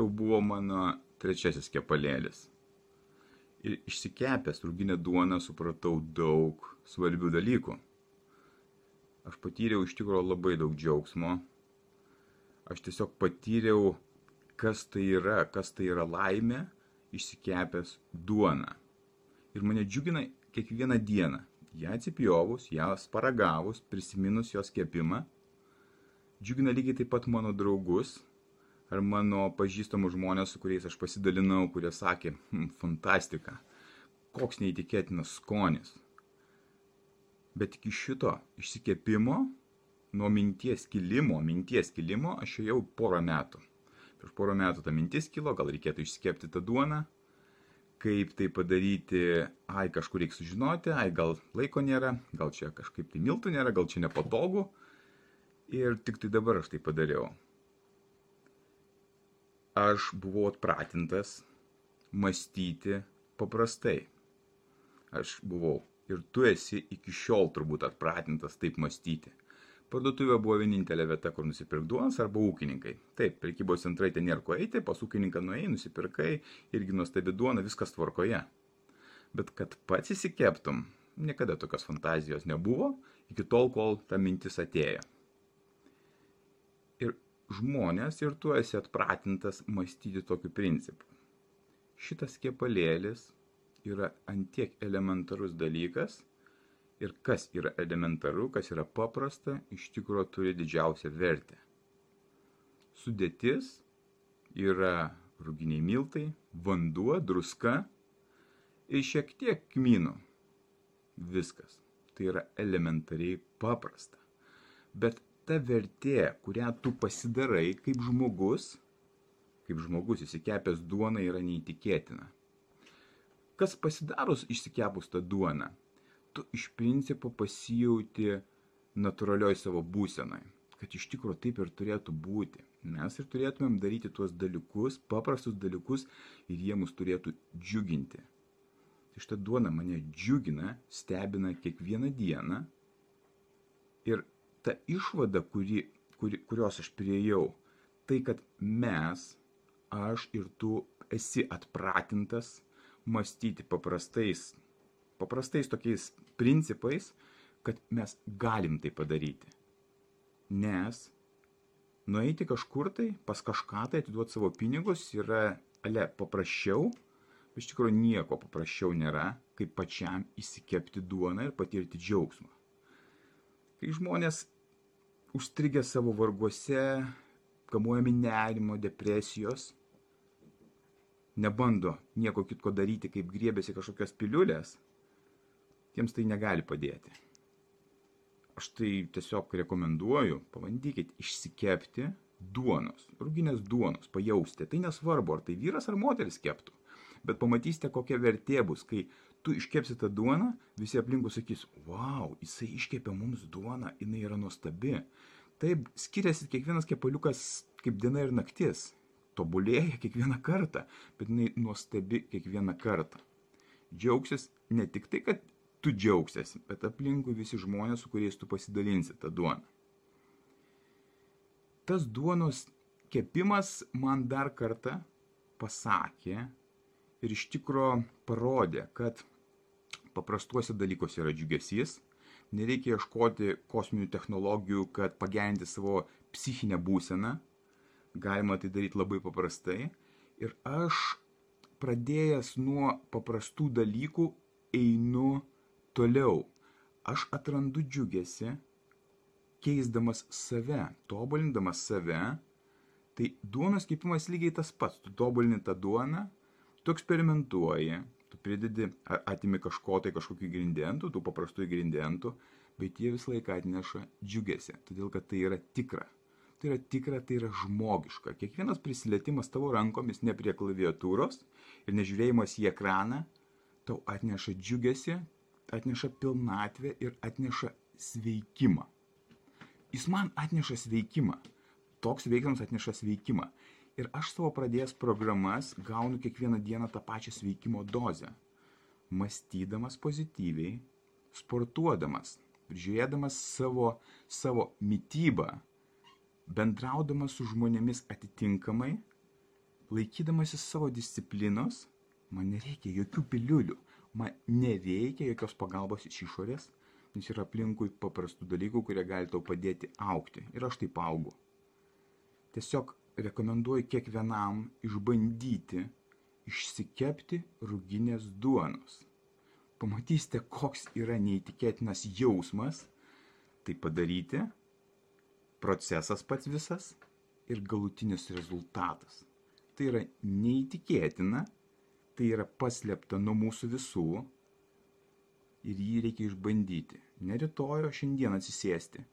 Jau buvo mano trečiasis kepalėlis. Ir išsikepęs ruginę duoną supratau daug svarbių dalykų. Aš patyriau iš tikrųjų labai daug džiaugsmo. Aš tiesiog patyriau, kas tai yra, kas tai yra laimė išsikepęs duoną. Ir mane džiugina kiekvieną dieną. Ja atsipjovus, ją sparagavus, prisiminus jos kepimą džiugina lygiai taip pat mano draugus ar mano pažįstamus žmonės, su kuriais aš pasidalinau, kurie sakė, hm, fantastika, koks neįtikėtinas skonis. Bet iki šito išsikepimo, nuo minties kilimo, minties kilimo, aš jau porą metų. Prieš porą metų ta mintis kilo, gal reikėtų išsikepti tą duoną, kaip tai padaryti, ai kažkur reikia sužinoti, ai gal laiko nėra, gal čia kažkaip tai miltų nėra, gal čia nepatogu. Ir tik tai dabar aš tai padariau. Aš buvau atpratintas mąstyti paprastai. Aš buvau ir tu esi iki šiol turbūt atpratintas taip mąstyti. Parduotuvė buvo vienintelė vieta, kur nusipirk duonas arba ūkininkai. Taip, prekybos centrai ten nėra ko eiti, pas ūkininką nuėjai, nusipirkai, irgi nuostabi duona, viskas tvarkoje. Bet kad pats įsikeptum, niekada tokios fantazijos nebuvo, iki tol, kol ta mintis atėjo žmonės ir tu esi atpratintas mąstyti tokiu principu. Šitas kepalėlis yra antiek elementarus dalykas ir kas yra elementaru, kas yra paprasta, iš tikrųjų turi didžiausią vertę. Sudėtis yra ruginiai miltai, vanduo, druska ir šiek tiek kmynų. Viskas. Tai yra elementariai paprasta. Bet ta vertė, kurią tu pasidarai kaip žmogus, kaip žmogus įsikepęs duoną yra neįtikėtina. Kas pasidarus išsikepus tą duoną, tu iš principo pasijauti natūralioj savo būsenai, kad iš tikrųjų taip ir turėtų būti. Mes ir turėtumėm daryti tuos dalykus, paprastus dalykus ir jie mus turėtų džiuginti. Tai šitą duoną mane džiugina, stebina kiekvieną dieną ir ta išvada, kuri, kuri, kurios aš priejau, tai kad mes, aš ir tu esi atpratintas mąstyti paprastais, paprastais tokiais principais, kad mes galim tai padaryti. Nes nueiti kažkur tai, pas kažką tai atiduoti savo pinigus yra, ale, paprasčiau, iš tikrųjų nieko paprasčiau nėra, kaip pačiam įsikepti duoną ir patirti džiaugsmą kai žmonės užstrigę savo varguose, kamuojami nerimo, depresijos, nebando nieko kitko daryti, kaip griebėsi kažkokios piliulės, tiems tai negali padėti. Aš tai tiesiog rekomenduoju, pabandykit išsikepti duonos, ruginės duonos, pajausti. Tai nesvarbu, ar tai vyras ar moteris keptų, bet pamatysite, kokia vertė bus, kai tu iškepsi tą duoną, visi aplinkui sakys, wow, jisai iškepė mums duoną, jinai yra nuostabi. Taip, skiriasi kiekvienas kepaliukas kaip diena ir naktis. Tobulėja kiekvieną kartą, bet jinai nuostabi kiekvieną kartą. Džiaugsis ne tik tai, kad tu džiaugsiesi, bet aplinkui visi žmonės, su kuriais tu pasidalinsi tą duoną. Tas duonos kepimas man dar kartą pasakė ir iš tikro parodė, kad paprastuose dalykuose yra džiugesys, nereikia ieškoti kosminių technologijų, kad pagerinti savo psichinę būseną, galima tai daryti labai paprastai. Ir aš pradėjęs nuo paprastų dalykų einu toliau. Aš atrandu džiugesi, keisdamas save, tobulindamas save. Tai duonos kepimas lygiai tas pats. Tu tobulini tą duoną, tu eksperimentuoji, tu pridedi, atimi kažko tai kažkokių ingredientų, tų paprastų ingredientų, bet jie visą laiką atneša džiugesi, todėl kad tai yra tikra. Tai yra tikra, tai yra žmogiška. Kiekvienas prisilietimas tavo rankomis ne prie klaviatūros ir nežiūrėjimas į ekraną tau atneša džiugesi, atneša pilnatvę ir atneša sveikimą. Jis man atneša sveikimą. Toks veiksmas atneša sveikimą. Ir aš savo pradėjęs programas gaunu kiekvieną dieną tą pačią sveikimo dozę. Mąstydamas pozityviai, sportuodamas, žiūrėdamas savo, savo mytybą, bendraudamas su žmonėmis atitinkamai, laikydamasis savo disciplinos, man nereikia jokių piliulių, man nereikia jokios pagalbos iš išorės, nes yra aplinkui paprastų dalykų, kurie gali tau padėti aukti. Ir aš taip augu. Tiesiog rekomenduoju kiekvienam išbandyti išsikepti ruginės duonos. Pamatysite, koks yra neįtikėtinas jausmas tai padaryti, procesas pats visas ir galutinis rezultatas. Tai yra neįtikėtina, tai yra paslėpta nuo mūsų visų ir jį reikia išbandyti. Ne rytoj, o šiandien atsisėsti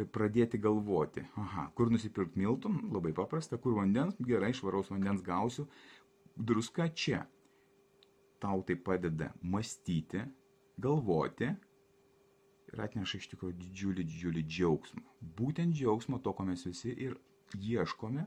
pradėti galvoti, aha, kur nusipirkti miltų, labai paprasta, kur vandens, gerai, švaraus vandens gausiu, druska čia. Tau tai padeda mąstyti, galvoti ir atneša iš tikrųjų didžiulį, didžiulį džiaugsmą. Būtent džiaugsmo to, ko mes visi ir ieškome,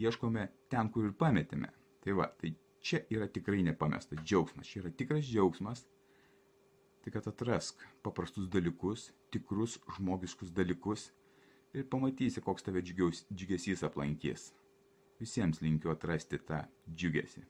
ieškome ten, kur ir pametėme. Tai va, tai čia yra tikrai nepamestas džiaugsmas, čia yra tikras džiaugsmas, tai kad atrask paprastus dalykus, tikrus žmogiškus dalykus ir pamatysi, koks tave džiugesys aplankys. Visiems linkiu atrasti tą džiugesį.